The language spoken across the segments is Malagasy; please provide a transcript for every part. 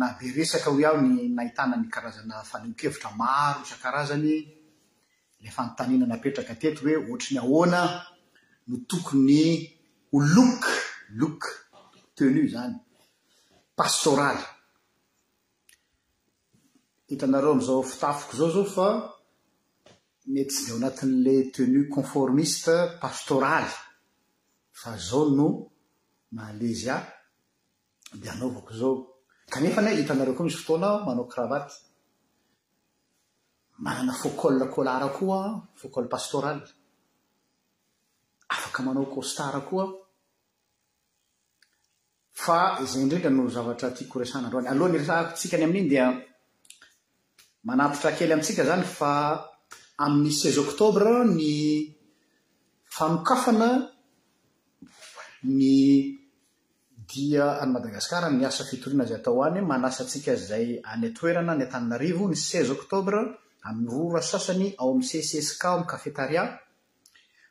Na be resaka hoy aho ny nahitana ny karazana fanehoan-kevitra maro isan-karazany, ilay fanontaniana napetraka teto hoe ohatry ny ahoana no tokony ho look, look, tenue izany, pastoraly. Hitanareo amin'izao fitafiko izao izao fa mety tsy dia ao anatin'ilay tenue conformiste pastoraly fa izao no mahalezy ahy. dia anaovako izao. Kanefa anie hitanareo koa misy fotoana aho manao cravate. Manana faux col kolara koa aho, faux col pastoral. Afaka manao costard koa aho. Fa izay indrindra no zavatra tiako horesahana androany. Alohan'ny hiresahantsika ny amin'iny dia manatitra kely amintsika izany fa amin'ny 16 octobre ny fanokafana ny dia any Madagascar ny asa fitoriana izay atao any, manasa antsika izay any an-toerana any Antananarivo ny seize octobre amin'ny roa ora sasany ao amin'ny CCSK ao amin'ny Cafetaria,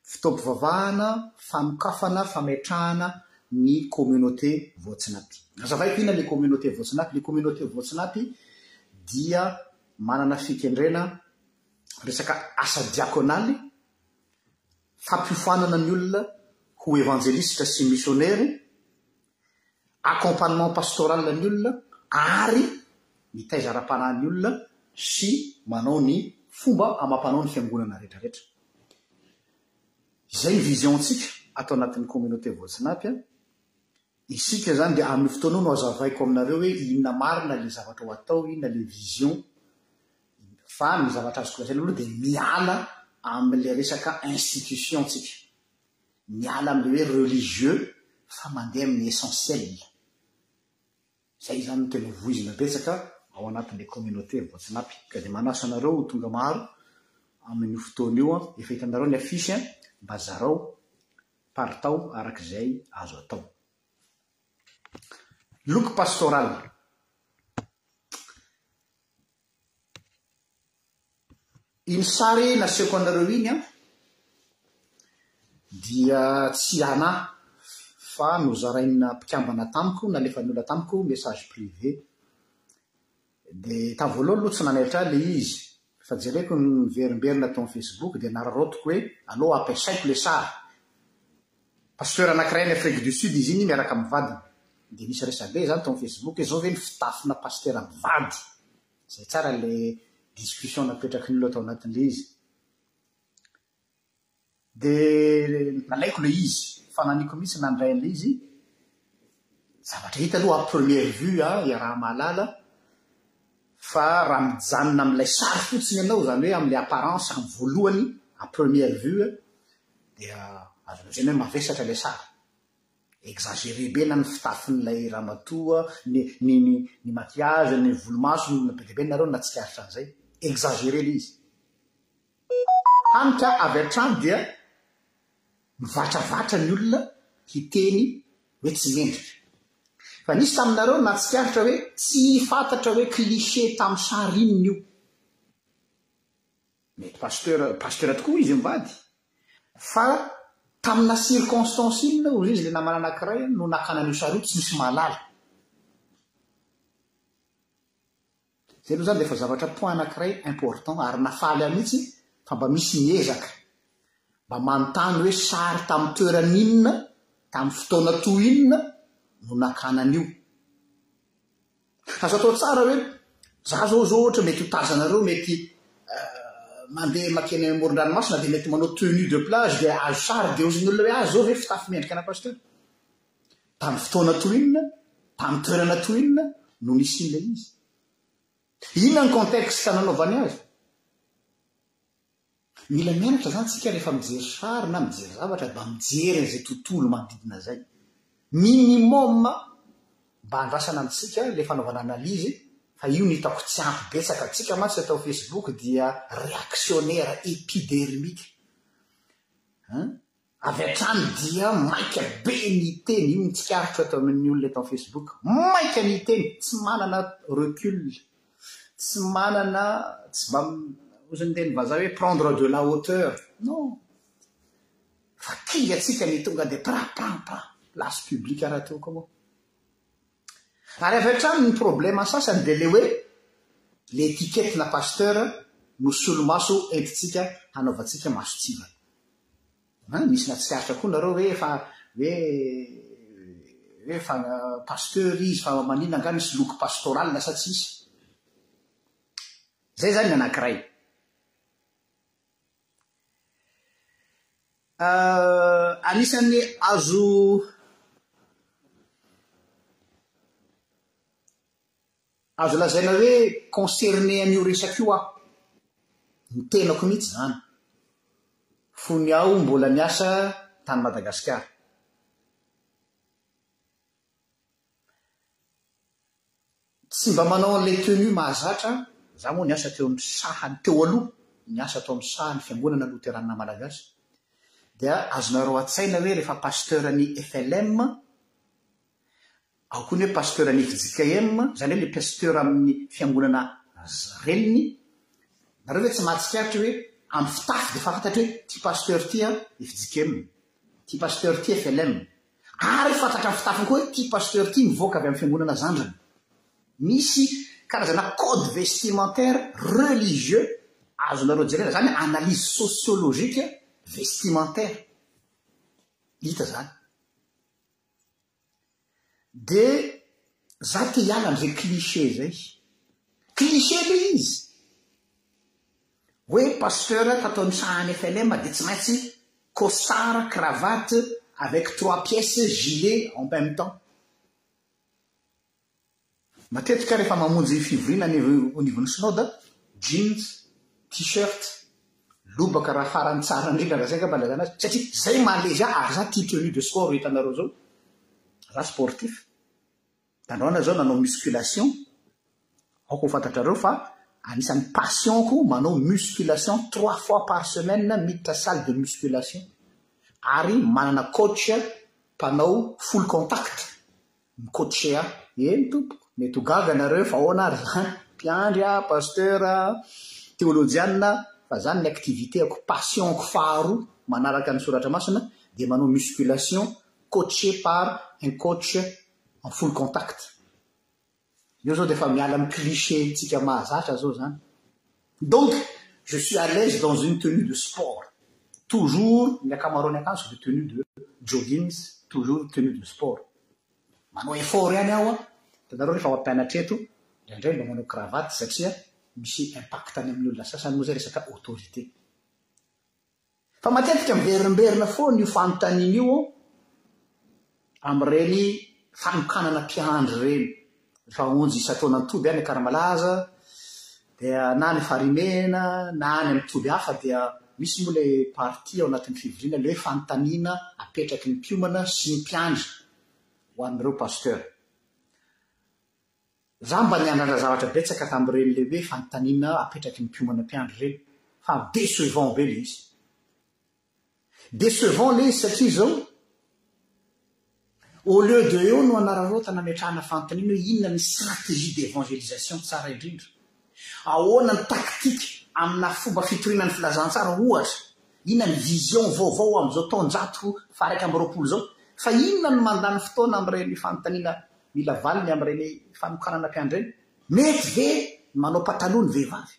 fotoam-pivavahana, fanokafana, fametrahana ny communauté Voatsinapy. Azavaiko inona ilay communauté Voatsinapy, ilay communauté Voatsinapy dia manana fikendrena resaka asa diakonaly, fampiofanana ny olona ho evanjelisitra sy misionera, accompagnement pastoral ny olona ary mitaiza ara-panahy ny olona sy manao ny fomba amam-panao ny fiangonana rehetra rehetra. Izay ny vision-tsika ato anatin'ny communauté voatsinapy. Isika izany dia amin'io fotoana io no hazavaiko aminareo hoe inona marina ilay zavatra ho atao, inona ilay vision. Fa ny zavatra azoko lazaina aloha dia miala amin'ilay resaka institution tsika. Miala amin'ilay hoe religieux fa mandeha amin'ny essentiel. Izay izany no tena voizina betsaka ao anatin'ilay communauté Voatsinapy. Ka dia manasa anareo ho tonga maro amin'io fotoana io, efa hitanareo ny affiche, mba zarao Paritao araka izay azo atao. Loko pastoraly. Iny sary nasehoko anareo iny an, dia tsy anà fa nozaraina mpikambana tamiko, nalefan'olona tamiko message privé. Dia tamin'ny voalohany aloha tsy nanaitra ahy ilay izy, fa jereko ny miverimberina teo amin'ny Facebook dia nararaotiko hoe aleo ampiasaiko ilay sary. Pasteur anankiray any Afrique du Sud izy iny miaraka amin'ny vadiny. Dia nisy resabe izany teo amin'ny Facebook hoe izao ve ny fitafina pasitera mivady? Izay tsara ilay discussion napetraky ny olona tao anatin'ilay izy. Dia nalaiko ilay izy, fananiko mihitsy nandray an'ilay izy. Zavatra hita aloha à première vue an, iaraha-mahalala fa raha mijanona amin'ilay sary fotsiny ianao, izany hoe amin'ilay apparence amin'ny voalohany à première vue dia azo lazaina hoe mavesatra ilay sary. Exagéré be na ny fitafin'ilay ramatoa, ny ny ny ny maquillage, ny volomasony, na be dia be nareo nahatsikaritra an'izay. Exagéré ilay izy. Hany ka avy hatrany dia mivatravatra ny olona hiteny hoe tsy mendrika. Fa nisy taminareo nahatsikaritra hoe tsy fantatra hoe cliché tamin'ny sary inona io. Mety pasteur, pasteur tokoa izy mivady, fa tamina circonstance inona ozy izy le namana anakiray no nakana an'io sary io tsy misy mahalala. Zay aloha zany dia efa zavatra point anankiray important ary nafaly ahy mihitsy fa mba misy miezaka mba manontany hoe sary tamin'ny toerana inona, tamin'ny fotoana toa inona no nakana an'io. Azo atao tsara hoe za zao zao ohatra mety ho tazanareo mety mandeha makeny amoron-dranomasina dia mety manao tenue de plage dia azo sary dia ozin'ny olona hoe ah zao ve fitafy mendrika ana pasteur. Tamin'ny fotoana toy inona, tamin'ny toerana toy inona no nisian'ilay izy? Inona ny contexte nanaovany azy? Mila mianatra izany isika rehefa mijery sary na mijery zavatra dia mba mijery an'izay tontolo manodidina izay. Minimum mba andrasana amintsika ilay fanaovana analyse fa io no hitako tsy ampy betsaka antsika mantsy eto amin'ny Facebook dia réactionnaire épidermique. Hein? Avy hatrany dia maika be ny hiteny, io no tsikaritro eto amin'ny olona eto amin'ny Facebook, maika ny hiteny, tsy manana recul, tsy manana, tsy mba, hozy ny teny vazaha hoe prendre de la hauteur, non, fa kinga tsika ny tonga dia pra, pra, pra, place publique rahateo koa moa. Ary avy hatrany ny problème sasany dia le hoe le étiquette na pasteur no solomaso entintsika hanaovantsika mason-tsivana. An, misy natsikaritra koa nareo hoe efa hoe hoe fa pasteur izy fa manina angaha misy look pastoral sa tsisy. Zay zany ny anankiray. Anisan'ny azo azo lazaina hoe concerné an'io resaka io aho, ny tenako mihitsy izany, fony aho mbola niasa tany Madagasikara. Tsy mba manao an'ilay tenue mahazatra an! Za moa niasa teo amin'ny sahany teo aloha niasa tao amin'ny sahan'ny fiangonana loteranina malagasy. Dia azonareo an-tsaina hoe rehefa pasteur ny FLM, ao koa ny hoe pasteur ny fjkm, izany hoe ilay pasteur amin'ny fiangonana reniny, nareo ve tsy mahatsikaritra hoe amin'ny fitafy dia efa fantatry hoe ity pasteur ity an, fjkm. Ty pasteur ty FLM. Ary fatratra ny fitafiny koa hoe ty pasteur ty mivoaka avy amin'ny fiangonana zandriny. Misy karazana code vestimentaire religieux azonareo jerena zany analyse sociologique vestimentaire. Hita zany. de za ti hiala amzay cliche zay cliche le izy hoe pasteur tataony saany flma de tsy maintsy cosara kravaty avec trois pièces gilet en pêmo temps Matetika rehefa mamonjy fivoriana any anivon'ny Synoda, jeans, t-shirt, lobaka raha farany tsara indrindra raha izay angamba ilazana azy, satria izay mahalezy ahy ary izaho tia tenue de sport hitanareo izao, izaho sportif, androany aho izao nanao musculation, aoka ho fantatrareo fa anisan'ny passion-ko manao musculation trois fois par semaine miditra salle de musculation ary manana coach mpanao full contact, Mikotrehà. Eny tompoko, mety ho gaga nareo fa ahoana ary zany? Mpiandry aho, pasteur, teolojianina, fa zany ny activité-ako, passion-ko faharoa, manaraka ny soratra masina, dia manao musculation, coaché par un coach en full contact. Io zao dia efa miala amin'ny cliché-ntsika mahazatra zao zany. Donc je suis à l'aise dans une tenue de sport toujours ny akamaroan'ny akanjoko dia tenue de joggings toujours tenue de sport manao effort ihany aho an, hitanareo rehefa mampianatra eto indraindray mba manao cravate satria misy impact any amin'ny olona sasany moa zay resaka autorité. Fa matetika miverimberina foana io fanontaniana io amin'ireny fanokanana mpiandry ireny. Rehefa hamonjy isan-taona ny toby any Akaramalahza dia na any Farimena na any amin'ny toby hafa dia misy moa ilay partie ao anatin'ny fivoriana ilay hoe fanontaniana apetraky ny mpiomana sy ny mpiandry ho an'ireo pasitera. Za mba niandrandra zavatra betsaka tamin'ireny le hoe fanontaniana apetraky ny mpiombana mpiandry ireny fa décevant be le izy. Décevant le izy satria zao au lieu de eo no hanararaotana hametrahana fanontaniana hoe inona ny stratégie d'évangélisation tsara indrindra. Ahoana ny taktika amina fomba fitoriana ny filazantsara, ohatra? Inona ny vision vaovao amin'izao taonjato faha-iraika amby roapolo izao? Fa inona no mandany fotoana amin'ireny fanontaniana mila valiny amin'ireny fanokanana mpiandry ireny? Mety ve ny manao pataloha ny vehivavy?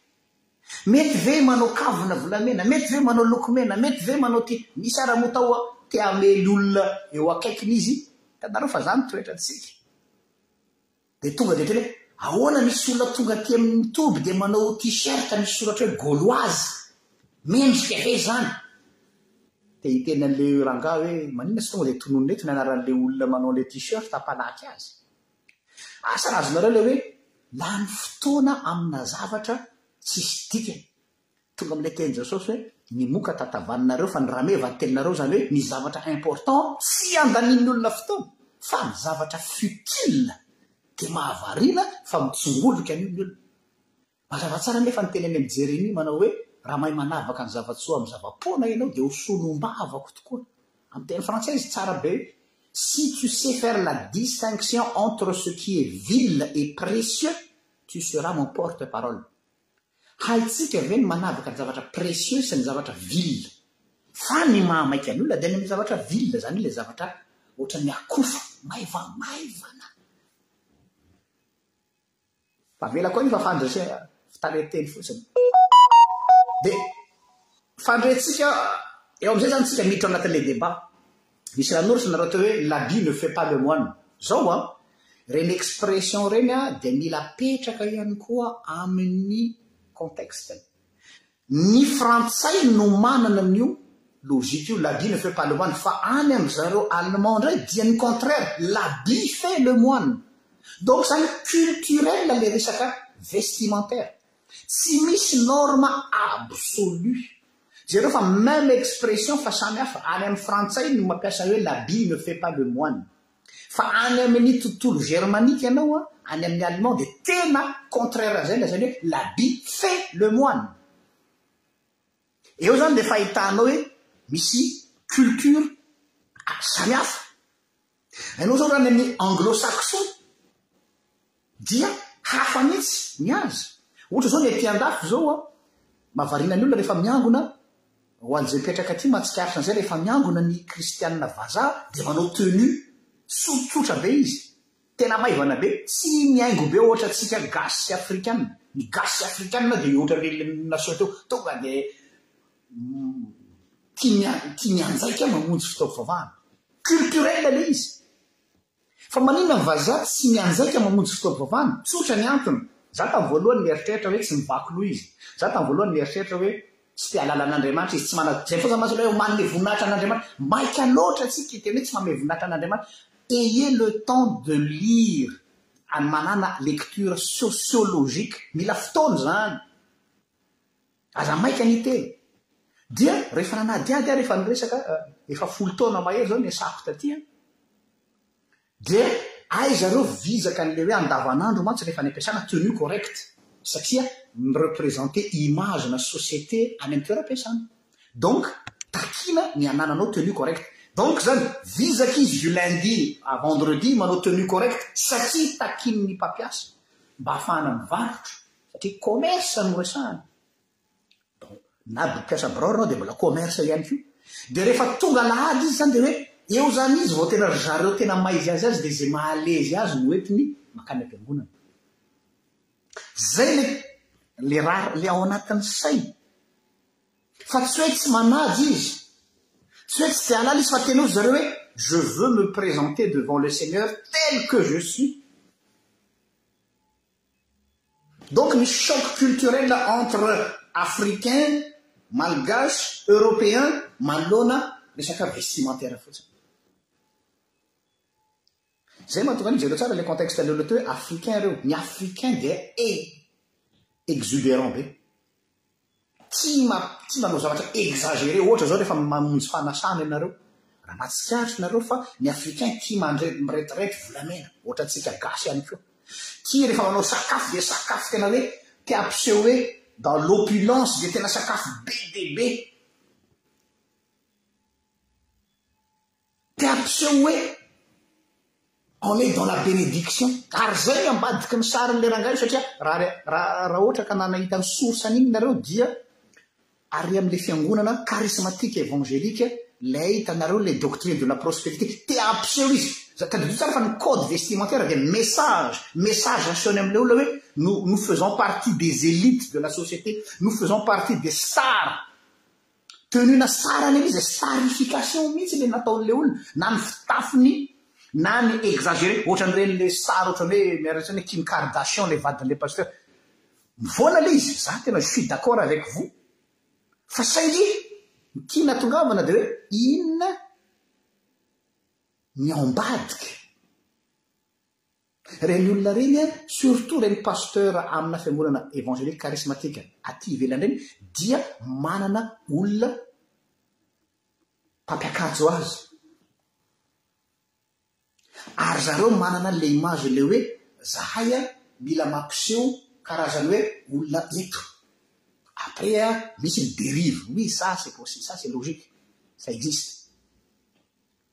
Mety ve manao kavina volamena? Mety ve manao lokomena? Mety ve manao ity? Misy ara moa tao te hamely olona eo akaikiny izy? Hitanareo fa izany ny toetrantsika. Dia tonga dia teny hoe, ahoana misy olona tonga aty amin'ny toby dia manao t-shirt misy soratra hoe Gauloise? Mendrika ve izany? Dia hiteny an'ilay rangahy hoe, maninona tsy tonga dia tononina eto ny anaran'ilay olona manao an'ilay t-shirt hampanaky azy? Asa raha azonareo ilay hoe, lany fotoana amina zavatra tsisy dikany. Tonga amin'ilay tenin'i Jesosy hoe, Ny moka tatavanareo fa ny rameva atelinareo, izany hoe ny zavatra important tsy handanian'ny olona fotoana, fa ny zavatra futile dia mahavariana fa mitsongoloka an'io ny olona. Mazava tsara anefa ny teny any amin'ny Jeremia manao hoe, Raha mahay manavaka ny zava-tsoa amin'ny zava-poana ianao dia ho solombavako tokoa. Amin'ny teny frantsay izy tsara be hoe, Si tu sais faire la distinction entre ce qui est vil et précieux, tu seras mon porte-parole. Haintsika ve ny manavaka ny zavatra précieux sy ny zavatra vil? Fa ny maha maika ny olona dia any amin'ny zavatra vil, izany ilay zavatra ohatran'ny akofa, maivamaivana. Tavela koa io fa fandrese fitaren-teny fotsiny. Dia fandrentsika eo amin'izay izany isika miditra ao anatin'ilay débat. Misy raha norosinareo teo hoe l'habit ne fait pas le moine. Zao an, reny expression reny an dia mila apetraka ihany koa amin'ny contexte-ny. Ny frantsay no manana an'io logique io, l'habit ne fait pas le moine, fa any amin'ny zareo allemand indray dia ny contraire, l'habit fait le moine. Donc zany culturel le resaka vestimentaire. Tsy misy norme absolue. Jereo fa même expression fa samy hafa, any amin'ny frantsay no mampiasa hoe l'habit ne fait pas le moine. Fa any amin'ny tontolo germanique ianao an, any amin'ny allemand dia tena contraire an'izay ilay zany hoe l'habit fait le moine. Eo zany ilay fahitanao hoe misy culture samy hafa. Hainao zao raha any amin'ny anglo-saxon dia hafa mihitsy ny azy. Ohatra zao ny aty andafy zao a, mahavariana ny olona rehefa miangona, ho an'izay mipetraka aty mahatsikaritra an'izay rehefa miangona ny kristianina vazaha dia manao tenue tsotsotra be izy, tena maivana be, tsy mihaingo be ohatra antsika gasy sy afrikanina. Ny gasy sy afrikanina dia ohatra ny naseho teo, tonga dia Tia tia mianjaika mamonjy fotoana fivavahana. Culturel ilay izy. Fa maninona ny vazaha tsy mianjaika mamonjy fotoana fivavahana? Tsotra ny antony. Za tamin'ny voalohany nieritreritra hoe tsy mibako loha izy. Za tamin'ny voalohany nieritreritra hoe tsy te alala an'Andriamanitra izy, tsy mana zay fotsiny mahazo ilay manome voninahitra an'Andriamanitra. Maika loatra antsika hiteny hoe tsy manome voninahitra an'Andriamanitra. Ayez le temps de lire and manana lecture sociologique. Mila fotoana izany. Aza maika hiteny. Dia rehefa nanadihady aho rehefa niresaka efa folo taona mahery izao ny esako taty an, dia aiza ireo vizaka an'ilay hoe andavanandro mantsy rehefa any am-piasana tenue correcte satria mi-representer image-na société any amin'ny toeram-piasana. Donc takiana ny hanananao tenue correcte. Donc izany vizaka izy du lundi à vendredi manao tenue correcte satria takian'ny mpampiasa mba hahafahana mivarotra. Satria commerce no resahana. Donc na mpiasa birao ianao dia mbola commerce ihany koa. Dia rehefa tonga alahady izy izany dia hoe eo izany izy vao tena ry zareo tena maha izy azy azy dia izay mahalezy azy no entiny mankany am-piangonana. Izay ilay ilay ra ilay ao anatin'ny sainy. Fa tsy hoe tsy manaja izy. Tsy hoe tsy te halala izy fa tena hoy ry zareo hoe je veux me présenter devant le Seigneur tel que je suis. Donc misy choc culturel entre africains, malgaches, européens manoloana resaka vestimentaire fotsiny. Zay mahatonga ny jereo tsara le contexte le le hoe africains reo, ny africains dia e! exuberant be. Tsy tsy manao zavatra exagéré ohatra zao rehefa mamonjy fanasana ianareo. Raha mahatsikaritra ianareo fa ny africain tia mandre miretirety volamena ohatra antsika gasy ihany koa. Tia rehefa manao sakafo dia sakafo tena hoe te hampiseho hoe dans l'opulence dia tena sakafo be dia be. Te hampiseho hoe on est dans la bénédiction. Ary zay ny ambadiky ny sariny le rangahy io satria raha raha ohatra ka nahita ny source an'iny nareo dia ary amle fiangonana charismatique évangélique le hitanareo le doctrine de la prospérité te hampiseho izy za tadidio tsara fa ny code vestimentaire dia message message asehony amle olona hoe nous nous faisons partie des élites de la société nous faisons partie des stars Tenue na sarany anie izay scarification mihitsy le nataon'le olona na ny fitafiny na ny exagere ohatran'ireny le sary ohatran'ny hoe miaraka ohatran'ny hoe Kim Kardashian le vadin'le pasteur. Mivoana le izy, za tena je suis d'accord avec vous fa saingy ny tiana atongavana de hoe inona ny ao ambadika. Reny olona reny a, surtout reny pasteur amina fiangonana evangelique charismatique aty ivelany reny dia manana olona mpampiakajo azy. Ary zareo manana le image le hoe zahay a mila mampiseho karazany hoe olona eto. Après a misy ny dérive, oui ça c'est possible, ça c'est logique, ça existe.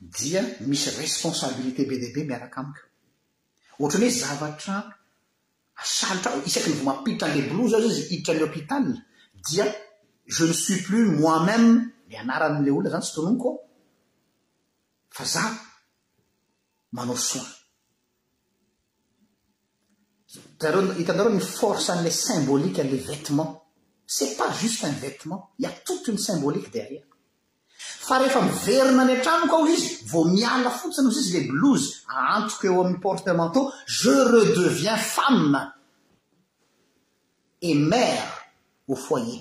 dia misy responsabilité be dia be miaraka amiko. Ohatrany hoe zavatra asalotra ahy, isaky ny vao mampiditra an'ilay blouse aho zao izy hiditra any hôpital dia je ne suis plus moi même, ilay anaran'ilay olona zany tsy tononiko fa za manao soin. Hitanareo, hitanareo ny force an'ilay symbolique an'ilay vêtement. C'est pas juste un vêtement, il y a toute une symbolique derrière. Fa rehefa miverina any an-tranoko aho izy, vao miala fotsiny hozy izy ilay blouse, ahantoko eo amin'ny portemanteau, je redeviens femme et mère au foyer.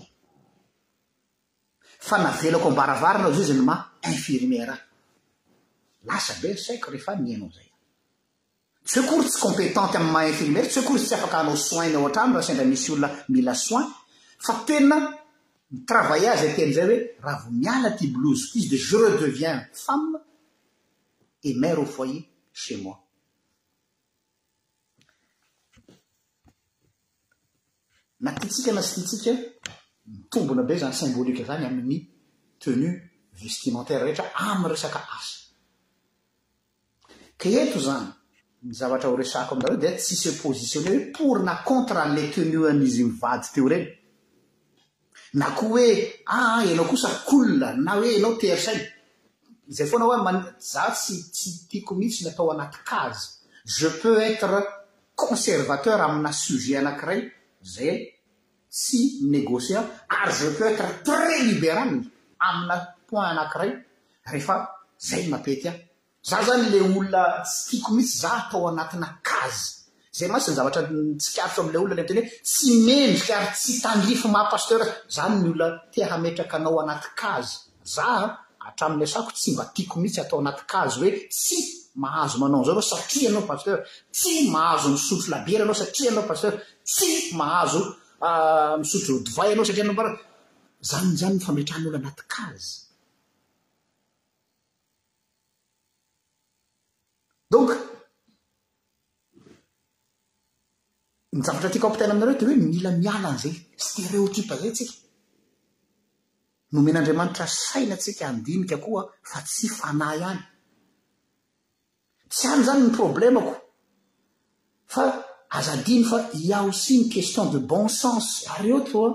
Fa navelako ambaravarana hozy izy ny maha infirmière ahy. Lasa be ny saiko rehefa nihaino an'izay aho. Tsy hoe akory tsy competente amin'ny maha infirmière, tsy hoe akory izy tsy afaka hanao soins ny ao an-trano raha sendra misy olona mila soins, fa tena mi-travailler azy ateny izay hoe raha vao miala ity blouse ity izy dia je redeviens femme et mère au foyer chez moi. Na tiantsika na tsy tiantsika, mitombona be izany symbolique izany amin'ny tenue vestimentaire rehetra amin'ny resaka asa. Ka eto izany, ny zavatra ho resahako aminareo dia tsy se positionner hoe pour na contre an'ilay tenue an'izy mivady teo ireny. Na koa hoe, ah ah ianao kosa cool na hoe ianao tery saina. Izay foana hoa man, za tsy tsy tiako mihitsy ny atao anaty case. Je peux être conservateur amina sujet anakiray, zay tsy negociant, ary je peux être très libéral amina point anakiray, rehefa zay no mampety ahy. Za zany le olona tsy tiako mitsy za atao anatina case zay mantsy ny zavatra tsikariko amle olona le miteny hoe tsy mendrika ary tsy tandrify maha pasteur zany ny olona te hametraka anao anaty case za atraminy asako tsy mba tiako mitsy atao anaty case hoe tsy mahazo manao anzao anao satria anao pasteur tsy mahazo misotro labiera anao satria anao pasteur tsy mahazo misotro divay anao satria anao zany zany ny fametrahan'olo anaty case Donc, ny zavatra tiako ampitaina aminareo dia hoe mila miala an'izay stéréotype izay tsika. Nomen'Andriamanitra saina tsika handinika koa fa tsy fanahy ihany. Tsy any izany ny problemako fa aza adino fa il y a aussi une question de bon sens. Ary eo toa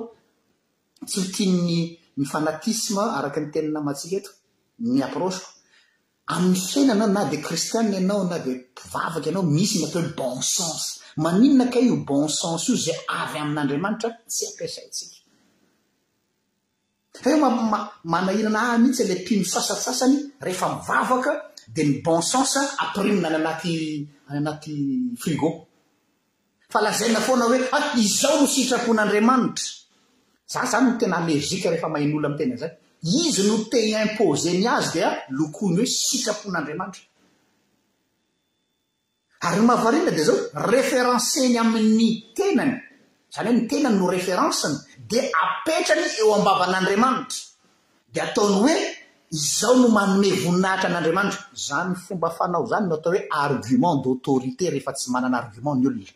Tsy ho tian'ny ny fanatisme araka ny teny namantsika eto ny approche-ko. Amin'ny fiainana na dia kristianina ianao na dia mpivavaka ianao misy ny atao hoe bon sens. Maninona kay io bon sens io izay avy amin'Andriamanitra tsy ampiasaintsika. Fa io manahirana ahy mihitsy ilay mpino sasatsasany rehefa mivavaka dia ny bon sens ampirimina any anaty any anaty frigo. Fa lazaina foana hoe a izao no sitrapon'Andriamanitra. Za zany no tena allergique rehefa maheno olona miteny an'izay. Izy no te hi-imposer ny azy dia lokoiny hoe sitrapon'Andriamanitra. Ary ny mahavariana dia izao, referencer-ny amin'ny tenany, izany hoe ny tenany no référence-ny, dia apetrany eo am-bavan'Andriamanitra. Dia ataony hoe, Izao no manome voninahitra an'Andriamanitra. Izany fomba fanao izany no atao hoe argument d'autorité rehefa tsy manana argument ny olona.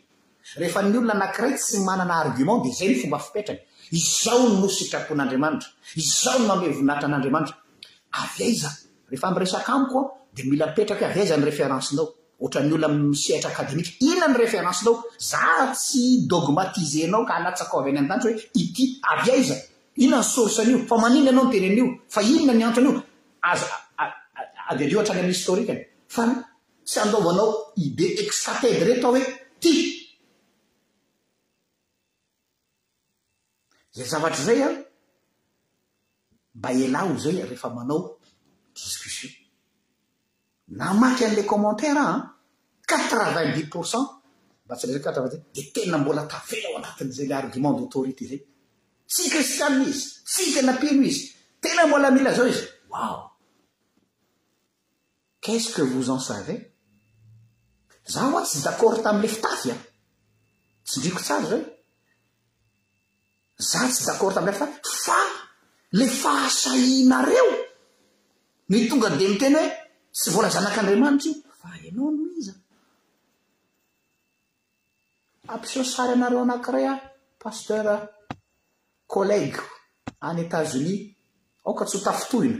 Rehefa ny olona anankiray tsy manana argument dia izay ny fomba fipetrany. Izao no sitrapon'Andriamanitra. Izao no manome voninahitra an'Andriamanitra. Avy aiza? Rehefa miresaka amiko aho dia mila apetraka hoe avy aiza ny référence-nao. Ohatran'ny olona amin'ny sehatra akademika. Inona ny référence-nao? Za tsy dogmatiser-nao ka alatsakao avy any an-danitra hoe ity. Avy aiza? Inona ny source an'io? Fa maninona ianao miteny an'io? Fa inona ny antony io? Aza adalio hatrany amin'ny historique-ny. Fa ny tsy andaovanao idée excated reto aho hoe ty. Izay zavatra izay an, mba elaho izay rehefa manao discussion. Namaky an'ilay commentaire aho an! Quatre-vingt-dix pour cent, mba tsy resaka hatramin'izay, dia tena mbola tavela ao anatin'izay argument d'autorite izay. Tsy kristianina izy, tsy tena mpino izy, tena mbola mila izao izy. Wow! Qu'est-ce que vous en savez? Za ho'a tsy d'accord tamin'ilay fitafy an! Tsindriako tsara izao e! Za tsy d'accord tamin'ny hafa fa le fahasahianareo no tonga de miteny hoe tsy vola zanak'Andriamanitra io fa enao no iza? Ampiseho sary anareo anakiray aho Pasteur collègue any Etats-Unis aoka tsy ho tafintohina.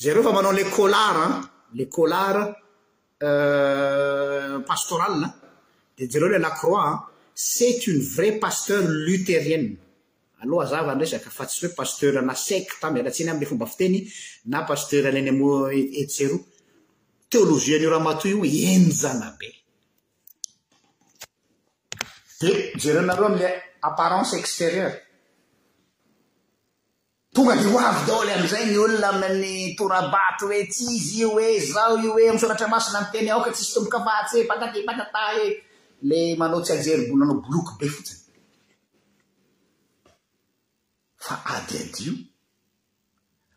Jereo fa manao le collard an, le collard euh pastoral an, dia jereo le la croix an, c'est une vraie pasteur lutherienne, aleo hazava ny resaka fa tsy hoe pasteur ana secte an, miala tsiny aminy fomba fiteny, na pasteur any any etsy sy eroa. Théologie an'io ramatoa io enjana be. Dia jereo nareo amle apparence extérieure. Tonga dia ho avy daholo amin'izay ny olona amin'ny tora-bato hoe, Tsy izy io hoe, izao io hoe, amin'ny Soratra Masina miteny, Aoka tsy hisy tomboka fahatse, patati patata e! Ilay manao tsy ajery, manao boloky be fotsiny. Fa adihadiho,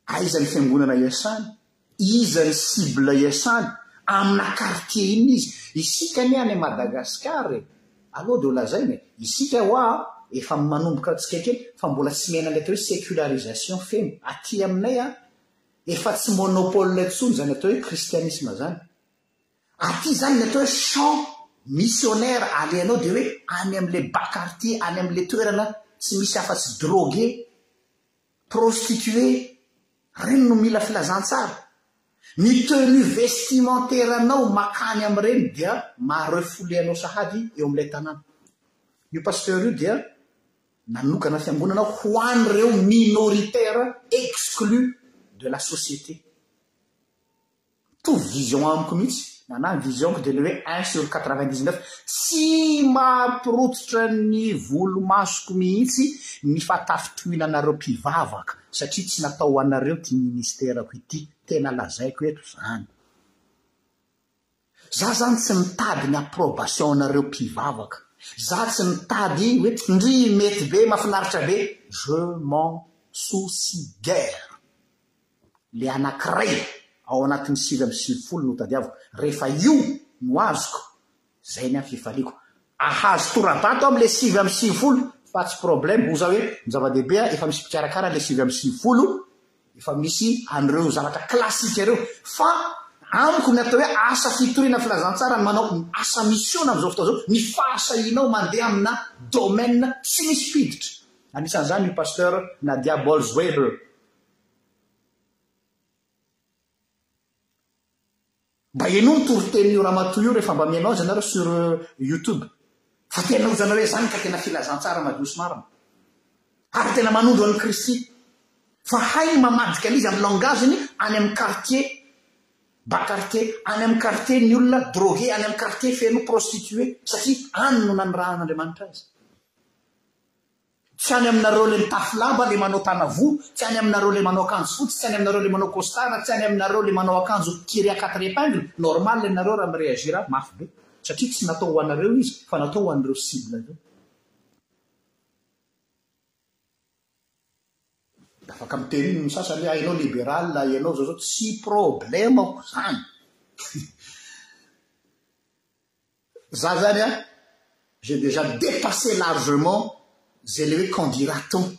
aiza ny Fiangonana iasany? Iza ny cible iasany? Amina quartier inona izy? Isika anie any Madagascar e! Aleo dia ho lazaina e! Isika hoa efa manomboka tsikelikely fa mbola tsy miaina an'ilay atao hoe secularisation feno. Aty aminay an, efa tsy monopole intsony izany atao hoe christianisme izany. Aty izany ny atao hoe champ missionnaire alehanao dia hoe any amin'ilay bas quartier, any amin'ilay toerana tsy misy afa-tsy drogué, Prostituée, reny no mila filazantsara. Ny tenue vestimentaire nao makany am reny dia maha refoule anao sahady eo am ilay tanàna. Io Pasteur io dia nanokana fiangonana ho an reo minoritaires exclus de la société. Mitovy vision amiko mihitsy. Na na ny vision-ko dia le hoe un sur quatre vingt dix neuf. Tsy mapirototra ny volomasoko mihitsy ny fahatafintohinanareo mpivavaka satria tsy natao ho anareo ity ministerako ity. Tena lazaiko eto izany. Za zany tsy mitady ny approbation-nareo mpivavaka. Za tsy mitady hoe ndry mety be, mafinaritra be. Je m'en soucie guère. Ilay anankiray ao anatin'ny sivy amby sivifolo no tadiaviko. Rehefa io no azoko, izay ny ahy fifaliako. Ahazo tora-bato aho amin'ilay sivy amby sivifolo, pas de problème hoy za hoe ny zava-dehibe efa misy mpikarakara ilay sivy amby sivifolo, efa misy an'ireo zavatra classique ireo. Fa amiko ny atao hoe asa fitoriana filazantsara ny manao asa misiona amin'izao fotoana izao, ny fahasahianao mandeha amina domaine tsy misy mpiditra. Anisan'izany io Pasteur Nadia Bolz-Weber Mba henoy ny toriteny io ramatoa io rehefa mba mihaino azy ianareo sur youtube fa tena ojanareo izany ka tena filazantsara madio sy marina ary tena manondro an'i Kristy fa hainy mamadika an'izy amin'ny langage-ny any amin'ny quartier ba quartier any amin'ny quartier ny olona drogué any amin'ny quartier feno prostitué satria any no nanirahan'Andriamanitra azy Tsy any aminareo le mitafy lamba, le manao tanavo, tsy any aminareo le manao akanjo fotsy, tsy any aminareo le manao costard, tsy any aminareo le manao akanjo tiré à quatre épingles, normal ny anareo raha mi-réagir azy mafy be, satria tsy natao ho anareo izy fa natao ho an'ireo cible ireo. Dia afaka miteny ny sasany hoe ah ianao liberal, ah ianao zao zao, tsy problemako zany. Za zany an, j'ai déjà dépassé largement zay le hoe qu'en dira-t-on.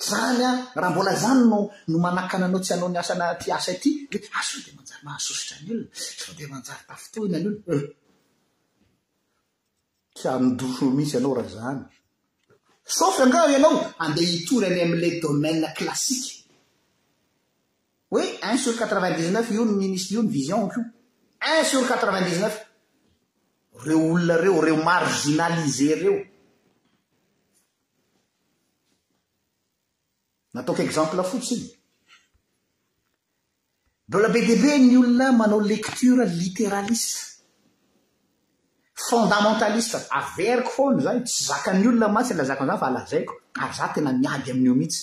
Zany an, raha mbola zany no no manakana anao tsy hanao ny asana ty asa ity, hoe ah sao dia manjary mahasosotra ny olona, sao dia manjary tafitohina ny olona, euh. Tsy handosona mihitsy ianao raha izany. Sauf angaha ianao handeha hitory any amin'ilay domaine classique. Hoe un sur quatre-vingt-dix-neuf io ny ministre io ny vision-ko io. Un sur quatre-vingt-dix-neuf. Ireo olona ireo, ireo marginalisés ireo. Nataoko exemple fotsiny. Mbola be dia be ny olona manao lecture littéraliste, fondamentaliste, averiko foana izany, tsy zakan'ny olona mantsy ilay zaka an'izany fa lazaiko, ary izaho tena miady amin'io mihitsy.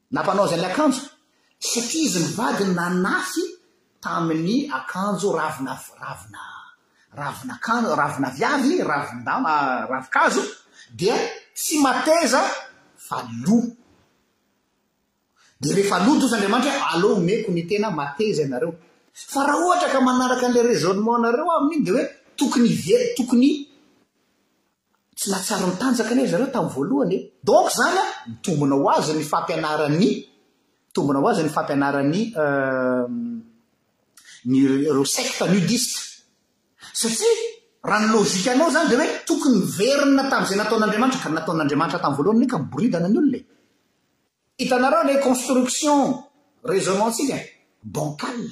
Nampanaozany akanjo satria izy mivady nanafy tamin'ny akanjo ravina ravina ravin'akanjo ravinaviavy ravindam ravikazo dia tsy mateza fa lo. Dia rehefa lo doza Andriamanitra hoe aleo omeko ny tena mateza ianareo. Fa raha ohatra ka manaraka an'ilay raisonnement-nareo amin'iny dia hoe tokony hive tokony Tsy nahatsara nitanjaka anie ry zareo tamin'ny voalohany e! Donc zany an, mitombona ho azy ny fampianaran'ny, mitombona ho azy ny fampianaran'ny ehm, ny ireo sectes nudistes. Satria raha ny logikanao zany dia hoe tokony miverina tamin'izay nataon'Andriamanitra, ka ny nataon'Andriamanitra tamin'ny voalohany anie ka miboridana ny olona e! Hitanareo ilay construction raisonnement-ntsika? Bancal.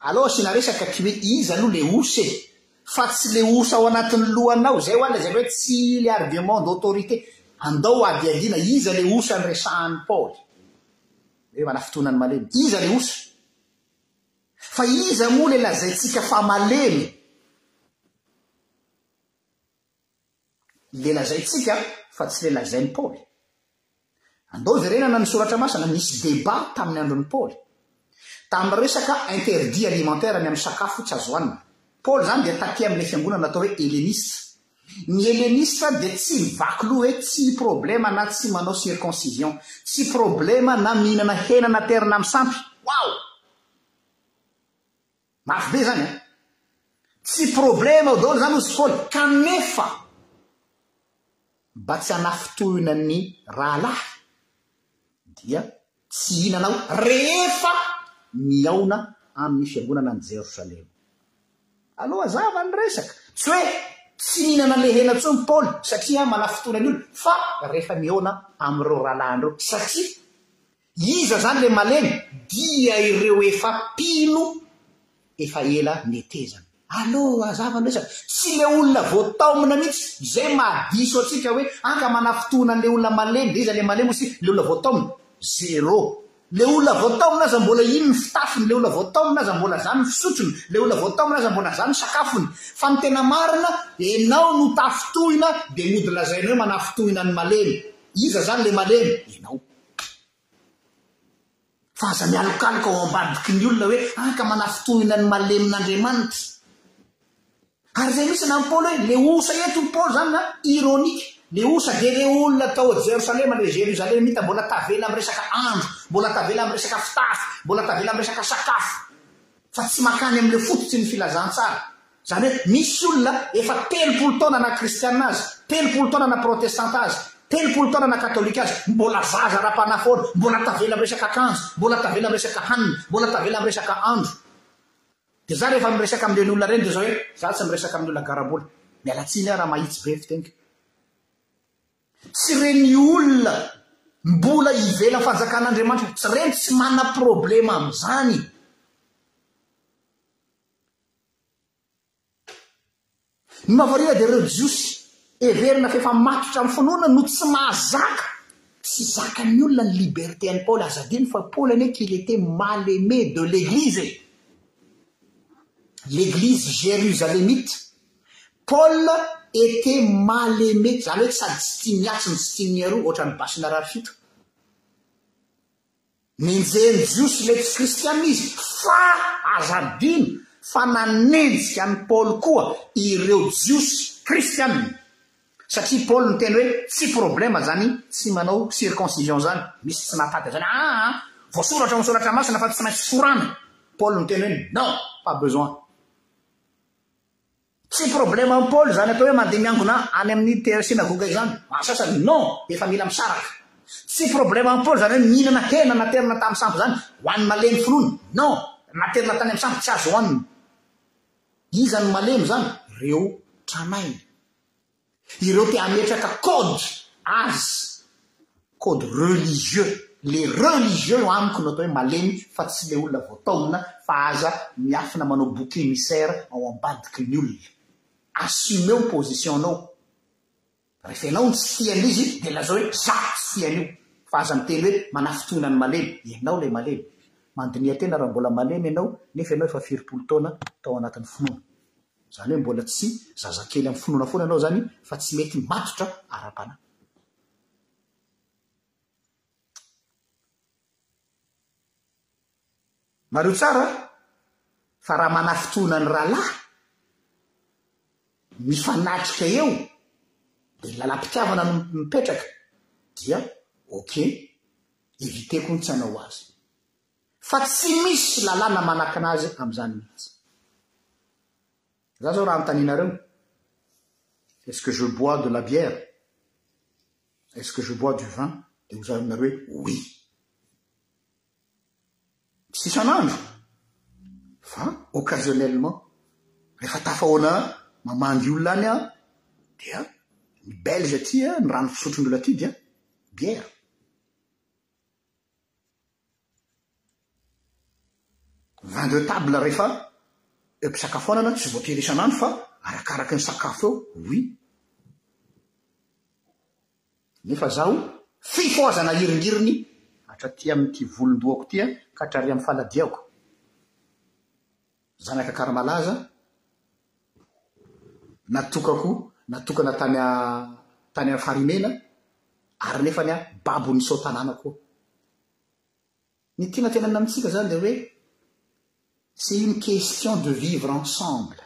Aleo asiana resaka aty hoe iza aloha le ours e! Fa tsy le ours ao anatin'ny lohanao, izay hoa lazaina hoe tsy le argument d'autorité. Andao hadihadiana iza le ours noresahan'i Paoly. Hoe manafintohina ny malemy. Iza le ours? Fa iza moa le lazaintsika fa malemy? Ilay lazaintsika fa tsy ilay lazain'i Paoly. Andao hiverenana ny soratra masina, nisy débat tamin'ny andron'i Paoly. Tamin'ny resaka interdit alimentaire ny amin'ny sakafo tsy azo hanina. Paoly izany dia taty amin'ilay fiangonana atao hoe Helleniste. Ny Helleniste dia tsy mivaky loha hoe tsy problème na tsy manao circoncision. Tsy problème na mihinana hena na terina misampy. Wow! Mafy be zany an! Tsy problème ao daholo zany hoy Sipôly kanefa mba tsy hanafintohina ny rahalahy dia tsy hihinana aho rehefa mihaona amin'ny fiangonana any Jerosalema. Allo hazava ny resaka, tsy hoe tsy mihinana le hena tsony Paoly satria manafintohina ny olona fa rehefa mihaona amin'ireo rahalahiny ireo satria Iza zany le malemy? Dia ireo efa mpino efa ela netezana. Allo, hazava aloha iza? Tsy le olona vao taomina mihitsy, izay maha diso antsika hoe anga manafitohina an'le olona malemy, de iza le malemy hoy isika? Le olona vao taomina? Zero. Le olona vao taomina aza mbola iny ny fitafiny, le olona vao taomina aza mbola zany ny fisotrony, le olona vao taomina aza mbola zany ny sakafony. Fa ny tena marina, enao no tafitohina de mody lazainao hoe manafitohina ny malemy. Iza zany le malemy? Enao. Fa aza mialokaloka ao ambadiky ny olona hoe an ka manafintohina ny malemin'Andriamanitra. Ary izay misy na amin'i Paoly hoe le osa eto i Paoly izany na ironique. Le osa dia ireo olona tao Jerosalema, ilay Jerusalemita mbola tavela amin'ny resaka andro, mbola tavela amin'ny resaka fitafy, mbola tavela amin'ny resaka sakafo. Fa tsy makany amin'ilay fototry ny filazantsara. Izany hoe misy olona efa telopolo taona na kristiana aza, telopolo taona na protestanta aza, telopolo taona na katolika aza, mbola zaza ara-panahy foana, mbola tavela miresaka akanjo, mbola tavela miresaka hanina, mbola tavela miresaka andro. Dia za rehefa miresaka amin'ireny olona ireny dia izao hoe, za tsy miresaka amin'ny olona garam-bola. Miala tsiny aho raha mahitsy be ny fiteniko. Tsy ireny olona mbola ivelan'ny fanjakan'Andriamanitra, tsy ireny tsy manana problema amin'izany. Ny mahavariana dia ireo Jiosy heverina fa efa matotra amin'ny finoana no tsy mahazaka. Tsy zakan'ny olona ny liberté an'i Paoly, aza adino fa Paoly anie qu'il était mal aimé de l'église e! L'église Jerusalemite. Paul était mal aimé, zany hoe sady tsy tian'ny atsy no tsy tian'ny aroa, ohatran'ny basy narary fito. Nenjehin' ny Jiosy ilay tsy kristiana izy, fa aza adino fa nanenjika an' i Paoly koa ireo Jiosy kristiana, satria Paoly niteny hoe tsy problema izany tsy manao circoncision izany, misy tsy mahatakatra izany aa, voasoratra ao amin' ny soratra masina fa tsy maintsy sorana, Paoly niteny hoe non, pas besoin. Tsy problème am Paolo izany atao hoe mandeha miangona any amin'ny ter synagoga izany andro sasany non efa mila misaraka Tsy problème am Paolo izany hoe mihinana hena naterina tam sampy izany ho an'ny malemy finoana non naterina tany am sampy tsy azo hohanina Iza no malemy izany reo tranainy Ireo te hametraka code azy, code religieux, le religieux io amiko no atao hoe malemy fa tsy le olona voataonina fa aza miafina manao bouc emissaire ao ambadiky ny olona. Assumeo position nao. Rehefa ianao no tsy tia an'izy dia lazao hoe za tsy tia an'io. Fa aza miteny hoe manafintohina ny malemy. Ianao ilay malemy. Mandiniha tena raha mbola malemy ianao nefa ianao efa firy polo taona tao anatin'ny finoana. Izany hoe mbola tsy zazakely amin'ny finoana foana ianao izany fa tsy mety matotra ara-panahy. Mariho tsara fa raha manafintohina ny rahalahy mifanatrika eo dia ny lalam-pitiavana no mipetraka dia ok, eviteko ny tsy hanao azy. Fa tsy misy lalàna manakana azy amin'izany mihitsy. Za zao raha anontanianareo, est-ce que je bois de la bière? Est-ce que je bois du vin? Dia ho zary aminareo hoe oui. Tsy isan'andro, fa occasionnellement. Rehefa tafahoana mamangy olona any aho, dia ny belge aty, ny rano fisotroindreo aty dia bière. Vin de table rehefa eo am-pisakafoanana, tsy voatery isan'andro fa arakaraky ny sakafo eo, oui. Nefa zaho fifohazana hiringiriny hatraty amin'ity volon-dohako ity ka hatrary amin'ny faladiako. Zanaka Karmalaza, natokako, natokana tany a, tany a Farimena, ary nefany a, babon'ny Soatanàna koa. Ny tena tena ny amintsika zany dia hoe, c'est une question de vivre ensemble.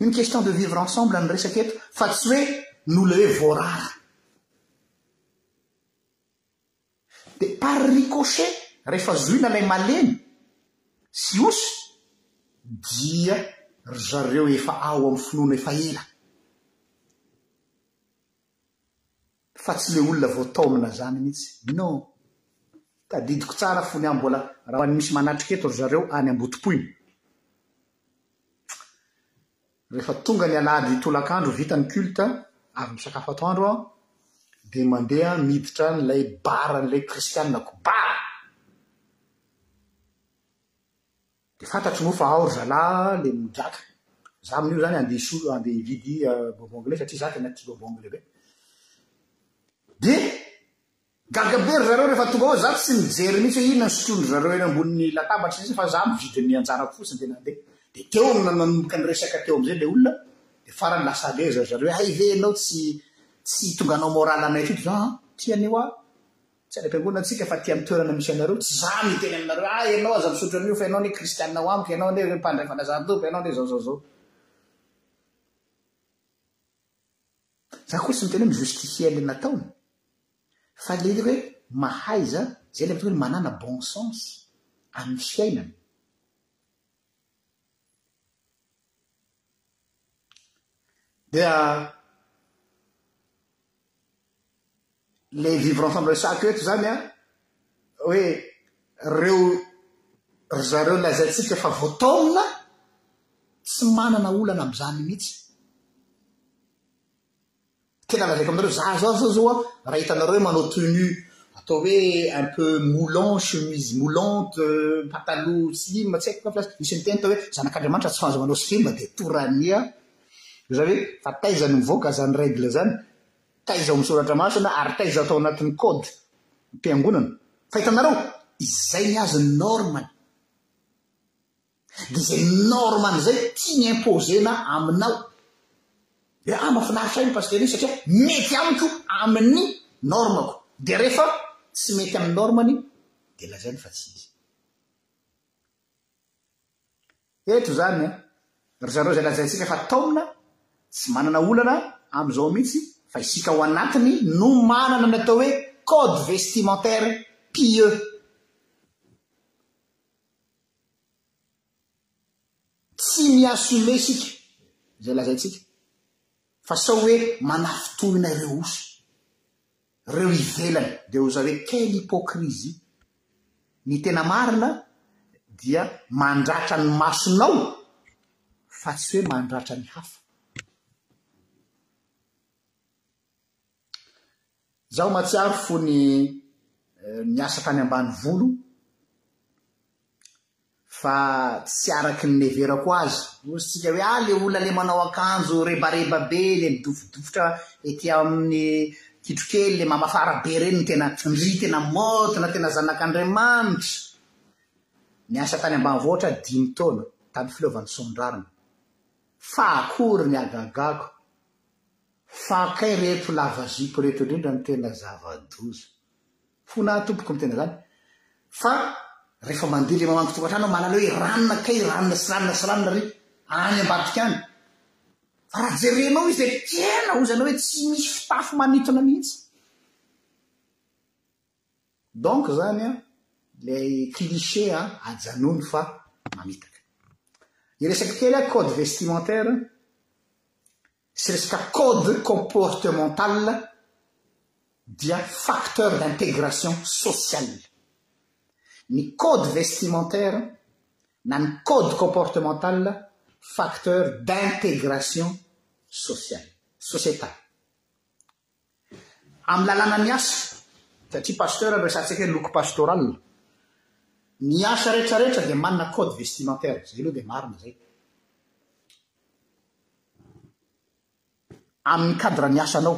Une question de vivre ensemble ny resaka eto, fa tsy hoe ny olona hoe voarara. Dia par ricochet rehefa zohina ilay malemy sy osy dia ry zareo efa ao amin'ny finoana efa ela fa tsy ilay olona vao taomina izany mihitsy no tadidiko tsara fony aho mbola raha misy manatrika eto ry zareo any Ambotopoina. Rehefa tonga ny alahady tolakandro vita ny culte avy misakafo atoandro aho dia mandeha miditra an'ilay bar an'ilay kristianako bar! Dia fantatro moa fa ao ry zalahy le midraka. Za amin'io zany andeha hisolo andeha hividy bonbon glé satria za tena tia bonbon glé be. Dia Gaga be ry zareo rehefa tonga ao, za tsy nijery mihitsy hoe inona ny sotroin-dry zareo eny ambonin'ny latabatra izay fa za mividy ny anjarako fotsiny dia nandeha. Dia teo no nanomboka ny resaka teo amin'izay ilay olona dia farany lasa à l'aise ry zareo hoe hay ve ianao tsy tsy hitonganao morale anay aty, dia za an, ty anie hoa tsy any am-piangonana tsika fa aty amin'ny toerana misy anareo, tsy za no hiteny aminareo hoe ah ianao aza misotro an'io fa ianao anie kristianina ao amiko, ianao anie mpandray fanazan-toko, ianao anie zao zao zao. Za koa tsy miteny hoe mi-justifier le nataony fa le hoe mahaiza zay le miteny hoe manana bon sens amin'ny fiainana. Dia Ilay vivre ensemble resahiko eto izany an, hoe ireo ry zareo lazaintsika fa voataomina tsy manana olana amin'izany mihitsy. Tena lazaiko aminareo, za zao zao zao an, raha hitanareo hoe manao tenue atao hoe un peu moulant, chemise moulante, euh, pataloha slim, tsy haiko fa misy miteny atao hoe zanak'Andriamanitra tsy mahazo manao slim dia tourania, io izany hoe fa taiza no mivoaka izany règle izany? Taiza ao amin'ny soratra masina ary taiza tao anatin'ny code mpiangonana? Fa hitanareo, izay ny azy ny norme-ny. Dia izay norme-ny izay tiany imposer-na aminao. Dia ah mahafinaritra ahy ny pasteur-ny satria mety amiko amin'ny norme-ko. Dia rehefa tsy mety amin'ny norme-ny dia lazainy fa tsy izy. Eto izany ry zareo izay lazaintsika fa taomina tsy manana olana amin'izao mihitsy fa isika ao anatiny no manana ny atao hoe code vestimentaire pieux. Tsy mi-assumer isika izay lazaintsika fa sao hoe manafintohina ireo osa. reo ivelany dia ho zao hoe quelle hypocrisie, ny tena marina dia mandratra ny masonao fa tsy hoe mandratra ny hafa. Zaho matsiaro fony eh, niasa tany ambanivolo Fa tsy araky ny neverako azy. Hozy tsika hoe ah le olona le manao akanjo rebareba be le midofodofotra ety aminy kitrokely le mamafara be reny no tena ndry tena mode na tena zanak Andriamanitra. Niasa tany ambanivohitra aho dimy taona tany fileovan'i Somondrariny. Fa akory ny hagagako. Fa kay reto lavazipo reto indrindra no tena zavadoza. Fona aho tompoko miteny an'izany fa rehefa mandeha ilay mamangy tokantrano aho mahalala hoe ranona kay ranona sy ranona sy ranona ry any ambadika any fa raha jerenao izy dia tena ozana hoe tsy misy fitafy manintona mihitsy donc izany an ilay cliché an ajanony fa mamitaka hiresaka kely aho code vestimentaire tsy reska code comportementale dia facteur d'intégration sociale ny code vestimentaire na ny code comportemental facteur d'intégration soiasociéta Amin'ny lalàna ny asa, satria pasteur no resahantsika hoe loko pastoral, ny asa rehetra rehetra dia manana code vestimentaire, izay aloha dia marina izay. Amin'ny cadre ny asanao.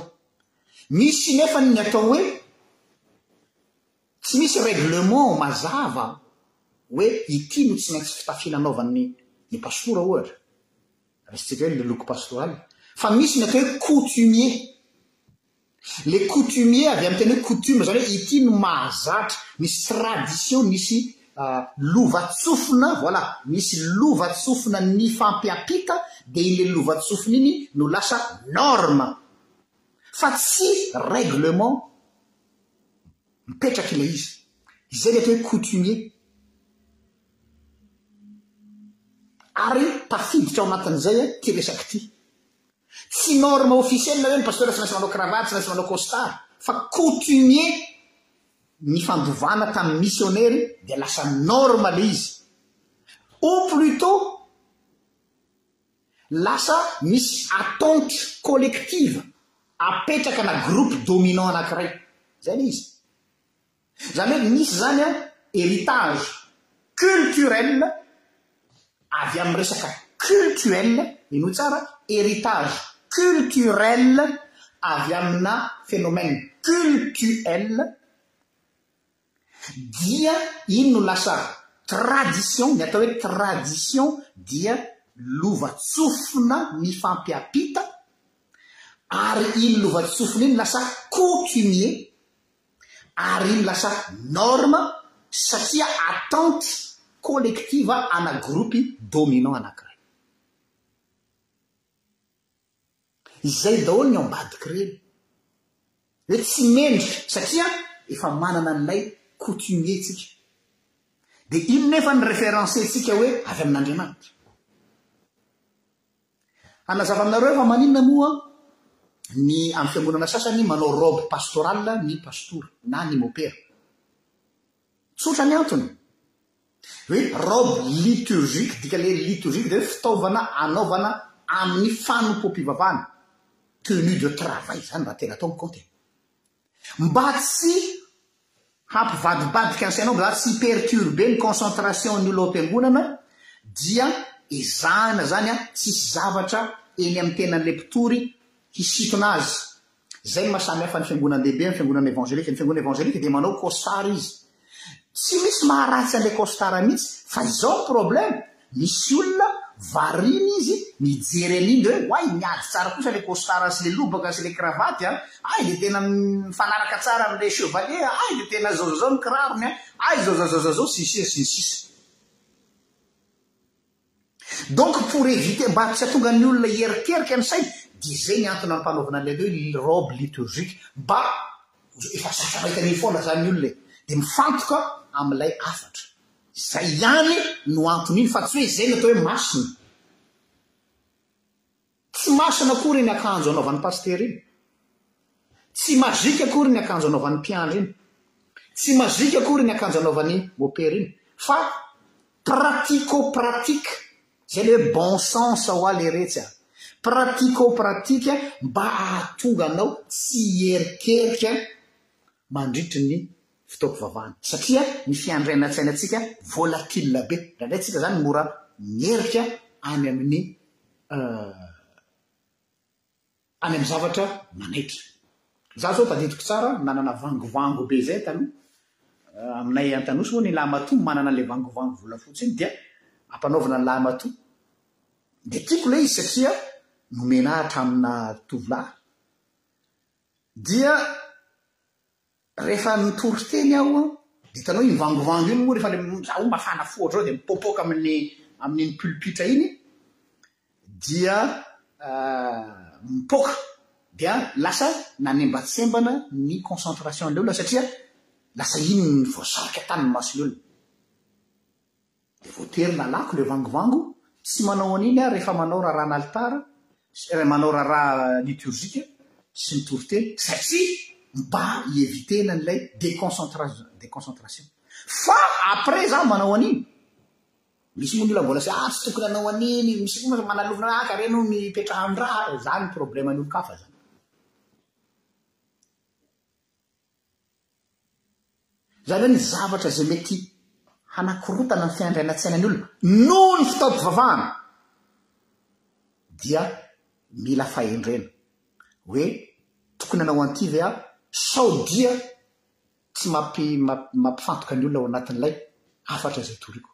Misy nefa ny atao hoe tsy misy règlement mazava hoe ity no tsy maintsy fitafiana anaovan'ny ny pastora ohatra. Raisintsika hoe ny loko pastoraly. Fa misy ny atao hoe coutumier. Le coutumier avy amin'ny teny hoe coutume, izany hoe ity no mahazatra, misy tradition, misy ah, lovantsofina, voilà, misy lovantsofina nifampiampita, dia iny le lovantsofina iny no lasa norme. Fa tsy règlement. Mipetraka ilay izy. Izay ny atao hoe coutumier. Ary tafiditra ao anatin'izay ity resaka ity. Tsy norme officielle hoe ny pasteur tsy maintsy manao cravate, tsy maintsy manao costard, fa coutumier ny fandovana tamin'ny misionera dia lasa norme ilay izy. Ou plutot, Lasa misy attente collective apetraka na groupe dominant anankiray. Izay ilay izy. Izany hoe misy izany an, héritage culturel avy amin'ny resaka cultuel, minoa tsara, héritage culturel avy amina phénomène cultuel, Dia iny no lasa tradition, ny atao hoe tradition dia lova-tsofina mifampiampita, ary iny lova-tsofina iny lasa coutumier, ary iny lasa norme satria attente collective ana groupe dominant anankiray. Izay daholo ny ao ambadika ireny. Hoe tsy mendrika satria efa manana an'ilay coutumier tsika. Dia iny nefa ny référence tsika hoe avy amin'Andriamanitra. Hanazava aminareo fa maninona moa ny amin'ny fiangonana sasany manao robe pastorale ny pastora na ny mopera. Tsotra ny antony. Hoe robe liturgique, dika le liturgique dia hoe fitaovana anaovana amin'ny fanompoam-pivavahana. Tenue de travail zany raha tena atao ny kaonty e. Mba tsy hampivadibadika ny sainao, mba tsy hi-perturber ny concentration-ny olona ao am-piangonana dia ezahina zany an, tsisy zavatra eny amin'ny tenan'ilay mpitory hisintona azy Izay no maha samy hafa ny fiangonana lehibe amin'ny fiangonana evanjelika, ny fiangonana evanjelika dia manao costard izy. Tsy misy maharatsy an'ilay costard mihitsy fa izao ny problème, misy olona variana izy mijery an'iny dia hoe oay miady tsara kosa ilay costard sy ilay lobaka sy ilay cravatte a, ay dia tena mifanaraka tsara amin'ilay chevalier a, ay dia tena zaozazao ny kirarony a, ay zaozazao sy ny sisa sy ny sisa. Donc pour éviter mba tsy hatonga ny olona hieriterika ny sainy dia zay ny antony ampanaovina an'ilay hoe ny robe liturgique mba efa zatra mahita an'iny foana zany ny olona e! dia mifantoka amin'ilay hafatra. Zay ihany no anton'iny fa tsy hoe zay no atao hoe masina. Tsy masina akory iny akanjo anaovan'ny pasitera iny. Tsy magique akory iny akanjo anaovan'ny mpiandry iny. Tsy magique akory iny akanjo anaovan'ny mopera iny. Fa pratico-pratique, izay ilay hoe bon sens ho'a leretsy a. Pratico-pratique mba hahatonga anao tsy hierikerika mandritry ny fitaom-pivavahana. Satria ny fiandrianan-tsainantsika volatile be. Indraindray tsika izany mora mierika any amin'ny any amin'ny zavatra manaitra. Izaho izao tadidiko tsara, nanana vangovango be izay taloha. Aminay Antanosy moa ny lahimatoa manana an'ilay vangovango volafotsy iny dia ampanaovina ny lahimatoa. Dia tiako ilay izy satria nomena ahy tamina tovolahy. Dia Rehefa nitory teny aho, hitanao iny vangovango iny moa rehefa le zaho mafana fo ohatr'izao dia mipopoka amin'ny amin'iny pulpitra iny dia mipoaka dia lasa nanembatsembana ny concentration an'ilay olona satria lasa iny ny voasarika tany ny mason'ilay olona. Dia voatery nalako ilay vangovango, tsy manao an'iny aho rehefa manao raharaha'n'alitara, manao raharaha litiorjika sy ny toriteny satria mba hi-eviter-na an'ilay déconcentration. Fa après za manao an'iny, misy moa ny olona mbola sahy, ah tsy tokony hanao an'iny, misy koa manalovina hoe ah ka reny hono ny hipetrahan'ny raha, zany ny problème an'olon-kafa zany. Izany hoe ny zavatra izay mety hanakorotana ny fiandrainan-tsainan'ny olona noho ny fitaom-pivavahana dia mila fahendrena, hoe tokony hanao an'ity ve aho sao dia tsy mampifantoka ny olona ao anatin'ilay hafatra izay toriko.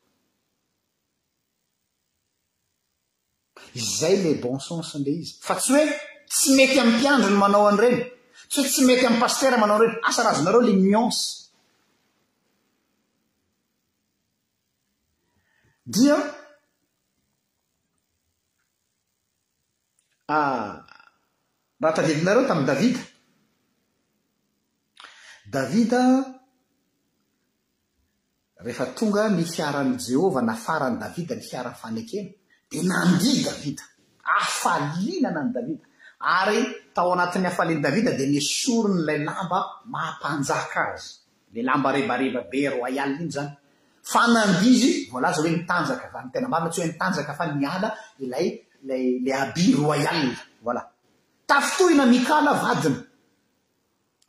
Izay le bon sens ndre izy. Fa tsy hoe tsy mety amin'ny mpiandry ny manao an'ireny. Tsy hoe tsy mety amin'ny pasitera manao an'ireny. Asa raha azonareo le nuance. Dia ah raha tadidinareo tamin'i Davida. Davida Rehefa tonga ny fiaran'i Jehovah nafaran'i Davida ny fiaran'ny fanekena, dia nandihy Davida. Hafaliana na an'i Davida, ary tao anatin'ny hafalian'i Davida dia nesoriny ilay lamba maha mpanjaka azy, ilay lamba rebareba be royal iny izany. Fa nandihy izy, voalaza hoe nitanjaka, raha ny tena marina tsy hoe nitanjaka fa niala ilay ilay ilay habit royal. Voilà. Tafintohina Mikala vadiny.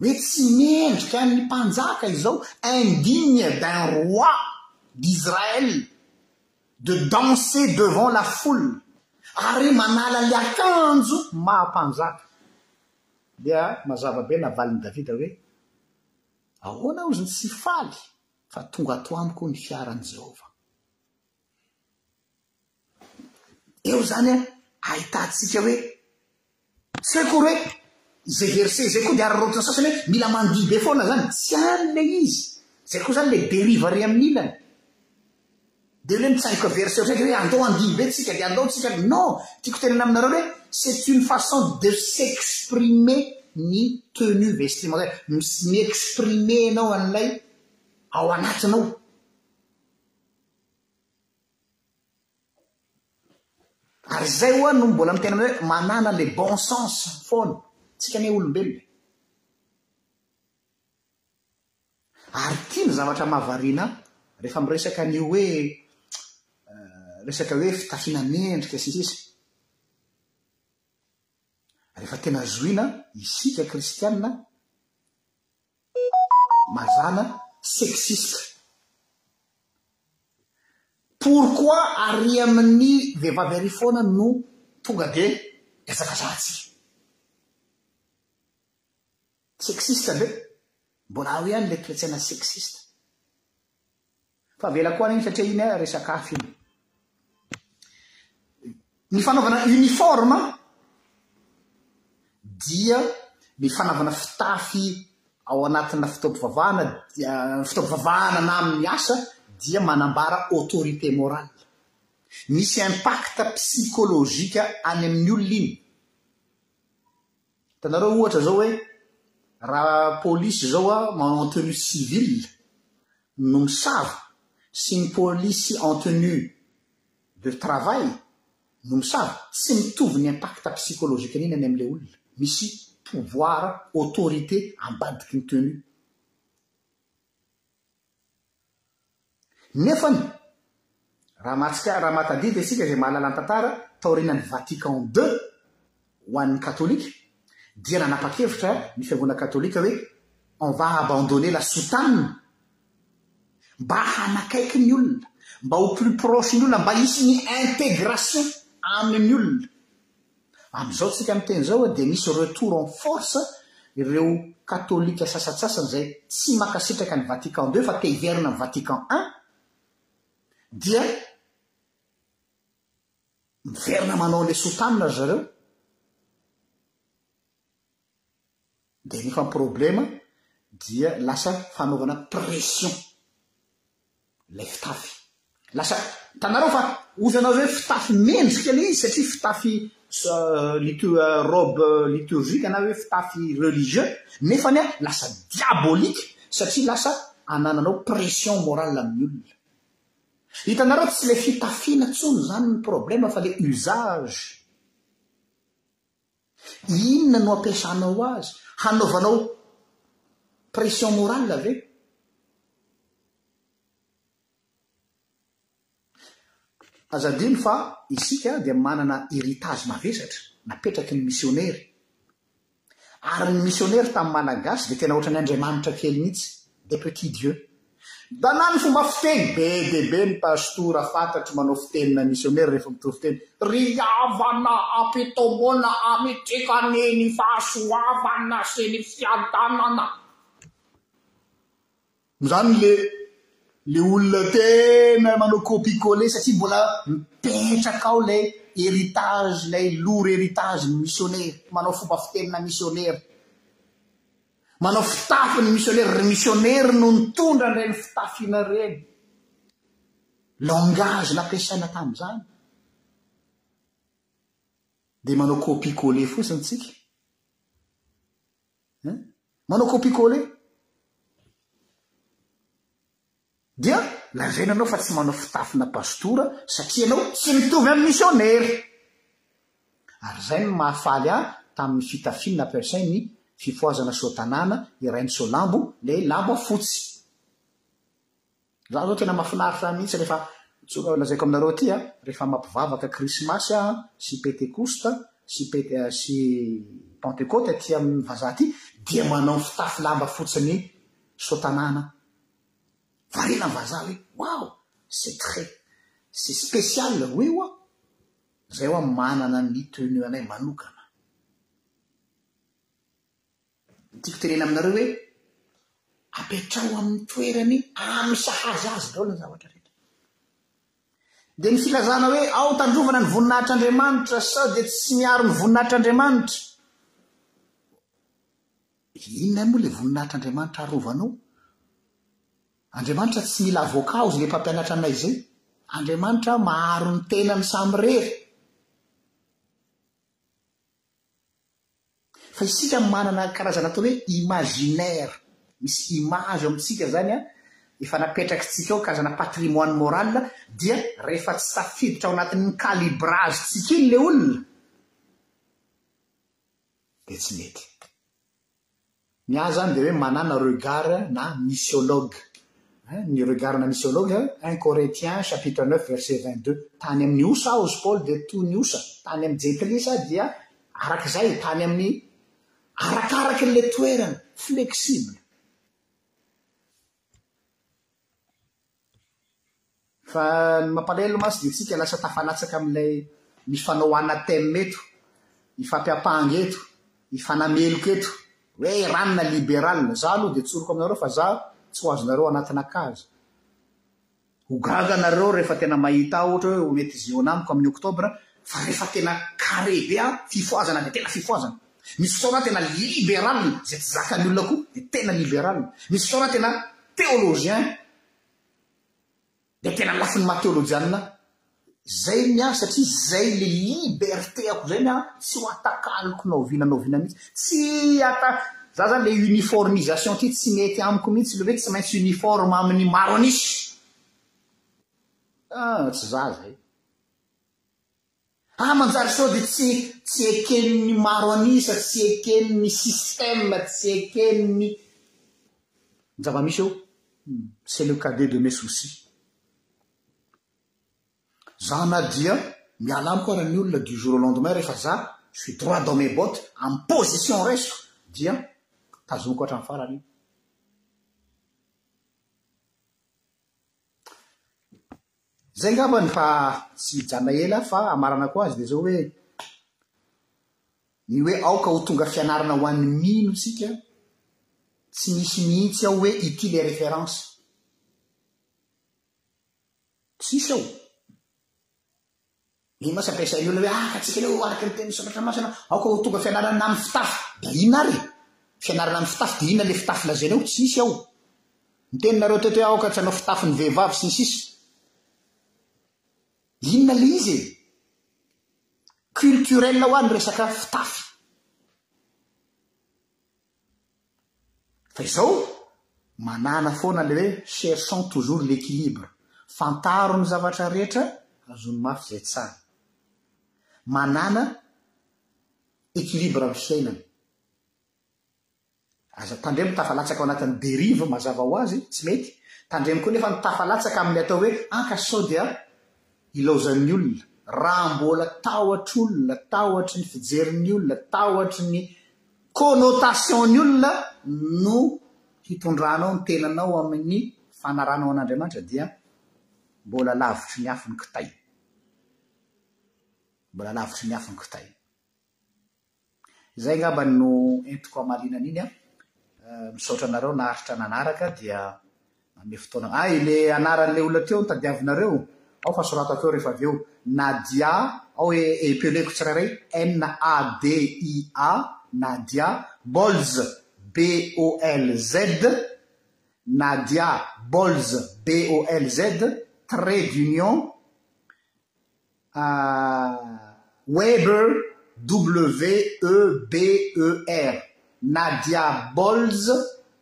Hoe tsy mendrika ny mpanjaka izao indigne d'un roi d'Israël de danser devant la foule ary manala ny akanjo maha mpanjaka. Dia mazava be navalin'i Davida hoe, Ahoana aho tsy faly fa tonga ato amiko ny fiaran'i Jehovah? Eo izany an, ahitantsika hoe tsy hoe akory hoe izay verset izay koa dia araraotina sasany hoe mila mandihy be foana izany. Tsy any ilay izy. Izay koa izany ilay deriva ary amin'ny ilany. Dia ilay mitsaingoka verset ohatrany hoe andao handihy be tsika dia andao tsika. Non! Tiako tenena aminareo hoe c'est une façon de s'exprimer ny tenue vestimentaire. Mi-exprimer ianao an'ilay ao anatinao. Ary izay ho'a no mbola miteny anareo hoe manana le bon sens foana. Tsika anie olombelona e. Ary ity ny zavatra mahavariana ahy rehefa miresaka an'io hoe resaka hoe fitafiana mendrika sy ny sisa. Rehefa tena zohina isika kristiana Mazana sexiste. Pourquoi ary amin'ny vehivavy ary foana no tonga dia ezaka zahantsika. Sexiste ve? Mbola ao ihany ilay toe-tsaina sexiste. Fa avela koa anie satria iny ary resaka hafa iny. Ny fanaovana uniforme dia ny fanaovana fitafy ao anatina fitaompivavahana fitaompivavahana na amin'ny asa dia manambara autorité morale. Misy impact psychologique any amin'ny olona iny. Hitanareo ohatra zao hoe raha polisy zao a manao en tenue civile no misava sy ny polisy en tenue de travail no misava tsy mitovy ny impact psychologique niny any amle olona misy pouvoir, autorité ambadiky ny tenue. Nefany, raha mahatsika, raha mahatadidy isika izay mahalala ny tantara taorianan'ny Vatican ii ho an'ny Katolika, dia nanapa-kevitra ny Fiangonana Katolika hoe on va abandonner la soutane mba hanakaiky ny olona, mba ho plus proche ny olona, mba hisy ny intégration amin'ny olona. Amin'izao tsika miteny izao dia misy retour en force ireo katolika sasatsasany izay tsy mankasitraka an'i Vatican deux fa te hiverina amin'i Vatican un dia miverina manao lesotanana ry zareo. dia rehefa miproblema dia lasa fanaovana pression ilay fitafy. Lasa hitanareo fa ozanareo hoe fitafy mendrika ilay izy satria fitafy robe liturgique na hoe fitafy religieux nefa ny lasa diabolique satria lasa anananao pression morale amin'ny olona. Hitanareo tsy ilay fitafiana tsony izany ny problema fa ilay usage. Inona no ampiasanao azy? Hanaovanao pression morale ve? Aza adino fa isika dia manana heritage mavesatra napetraky ny misionera. Ary ny misionera tamin'ny Malagasy dia tena ohatran'ny Andriamanitra kely mihitsy, des petits dieux. Dana ny fomba fiteny, be dia be ny pastora fantatro manao fiteny na misionera rehefa mitory fiteny, Ry havana, ampitomboana amintsika anie ny fahasoavana sy ny fiadanana. Izany le le olona tena manao copie coller satria mbola mipetraka ao ilay heritage, ilay lourd heritage ny misionera, manao fomba fiteny na misionera. Manao fitafy ny misionera, ry misionera no nitondra an'ireny fitafiana ireny. Langage nampiasaina tamin'izany. Dia manao copie coller fotsiny tsika. Hein? Manao copie coller. Dia lazaina anao fa tsy manao fitafina pastora satria ianao tsy mitovy amin'ny misionera. Ary izay no mahafaly ahy tamin'ny fitafiany nampiasain'ny fifohazana soa-tanàna iray miseho lambo, ilay lamba fotsy. Izaho izao tena mahafinaritra ahy mihitsy rehefa, tsoa, lazaiko aminareo aty an, rehefa mampivavaka Krismasy aho sy Pentekosta sy Pente, sy Pantekoty aty amin'ny vazaha aty dia manao ny fitafy lamba fotsin'ny soa-tanàna Variana ny vazaha hoe wow! C'est très, c'est spécial le oui ho'a! Izay ho'a manana ny tenue anay manokana. Ny tiako tenena aminareo hoe apetraho amin'ny toerany amin'ny sahaza azy daholo ny zavatra rehetra. Dia ny filazana hoe ao tandrovana ny voninahitr'Andriamanitra sao dia tsy miaro ny voninahitr'Andriamanitra. Dia inona moa ilay voninahitr'Andriamanitra arovanao? Andriamanitra tsy mila avocat hozy ilay mpampianatra anay izay. Andriamanitra maharo ny tenany samirery. Fa isika manana karazana atao hoe imaginaire, misy image ao amintsika izany an, efa napetrakitsika ao karazana patrimoine moral dia rehefa tsy tafiditra ao anatin'iny calibrage tsika iny ilay olona dia tsy mety. Ny ahy zany dia hoe manana regard na missiologue. Hein, ny regard na missiologue, un Corinthiens chapitre 9 verset 22, tany amin'ny osa aho zy Paoly dia toy ny osa, tany amin'ny jentilisa aho dia araka izay, tany amin'ny arakaraky ilay toerana, flexible. Fa ny mampalahelo mantsy dia isika lasa tafalatsaka amin'ilay mifanao anathème eto, hifampiampanga eto, hifanameloka eto, hoe ranona liberal. Za aloha dia tsoriko aminareo fa za tsy ho azonareo anatina case. Ho gaga nareo rehefa tena mahita aho ohatra hoe on est izy eo anamiko amin'ny octobre fa rehefa tena carré be an, fifohazana dia tena fifohazana. Misy fotoana tena liberal izay tsy zakan'ny olona koa dia tena liberal. Misy fotoana tena théologien dia tena lafiny maha teolojianina. Zay ny ahy satria zay le liberté ako zay ny ahy tsy ho atakaloko na oviana na oviana mihitsy. Tsy ata za zany le uniformisation ty tsy mety amiko mihitsy le hoe tsy maintsy uniforme amin'ny maro an'isa. Ah tsy za zay. Ary manjary sao dia tsy tsy eken'ny maro an'isa, tsy eken'ny système, tsy eken'ny zava-misy eo. C'est le cadet de mes soucis. Za na dia miala amiko ara ny olona du jour au lendemain rehefa za je suis droit dans mes bottes am position raisiko dia tazomiko hatramin'ny farany io. Zay ngambany fa tsy hijanona ela fa amaranako azy dia zao hoe ny hoe aoka ho tonga fianarana ho an'ny mino isika tsy misy mihitsy ao hoe ity ilay référence. Tsisy ao. Eny mantsy ampiasain'ny olona hoe araka antsika anie o, araka ny tenin'ny soratra masina, aoka ho tonga fianarana amin'ny fitafy. Dia inona ary? Fianarana amin'ny fitafy dia inona ilay fitafy lazaina eo? Tsy nisy ao. Niteninareo teto hoe aoka tsy hanao fitafy ny vehivavy sy ny sisa. Inona ilay izy e? Culturel hoa ny resaka fitafy. Fa izao, manàna foana ilay hoe cherchons toujours l'équilibre, fantaro ny zavatra rehetra, azony mafy izay tsara. Manàna équilibre amin'ny fiainana. Aza tandremo ny tafalatsaka ao anatin'ny dérive mazava ho azy, tsy mety. Tandremo koa anefa ny tafalatsaka amin'ny atao hoe, ah ka sao dia Ilaozan'ny olona, raha mbola tahotr'olona, tahotry ny fijerin'ny olona, tahotry ny connotation-ny olona no hitondranao ny tenanao amin'ny fanaranao an'Andriamanitra dia mbola lavitry ny afo ny kitay. Mbola lavitry ny afo ny kitay. Izay angambany no entiko hamaliana an'iny an! Misaotra anareo naharitra nanaraka dia nanome fotoana ahy. Ilay anaran'ilay olona teo no tadiavinareo ao fa soratako eo rehefa avy eo. Nadia, ao hoe epeleko tsirairay, NADIA, Nadia, Bolz, BOLZ, Nadia, Bolz, BOLZ, trait d'union, A Weber, W-E-B-E-R, na dia Bolz,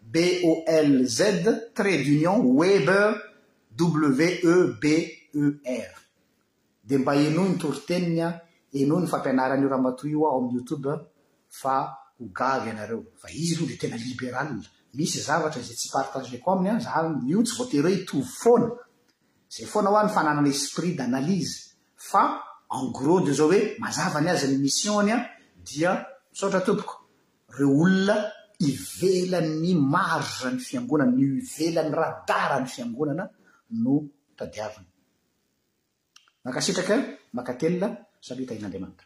B-O-L-Z, trait d'union, Weber, W-E-B-E-R. Dia mba henoy ny toriteniny an, henoy ny fampianaran'io ramatoa io ao amin'ny youtube an, fa ho gaga ianareo. Fa izy moa dia tena liberal, misy zavatra izay tsy partager-ko aminy an, za io tsy voatery hoe hitovy foana. Zay foana hoa ny fananana esprit d'analyse fa en gros de zao hoe mazava ny azy ny mission ny an dia misaotra tompoko reo olona ivelan ny marge ny fiangonana ny ivelan ny radar ny fiangonana no tadiavina. Mankasitraka an, makatelina, salut tahin'Andriamanitra.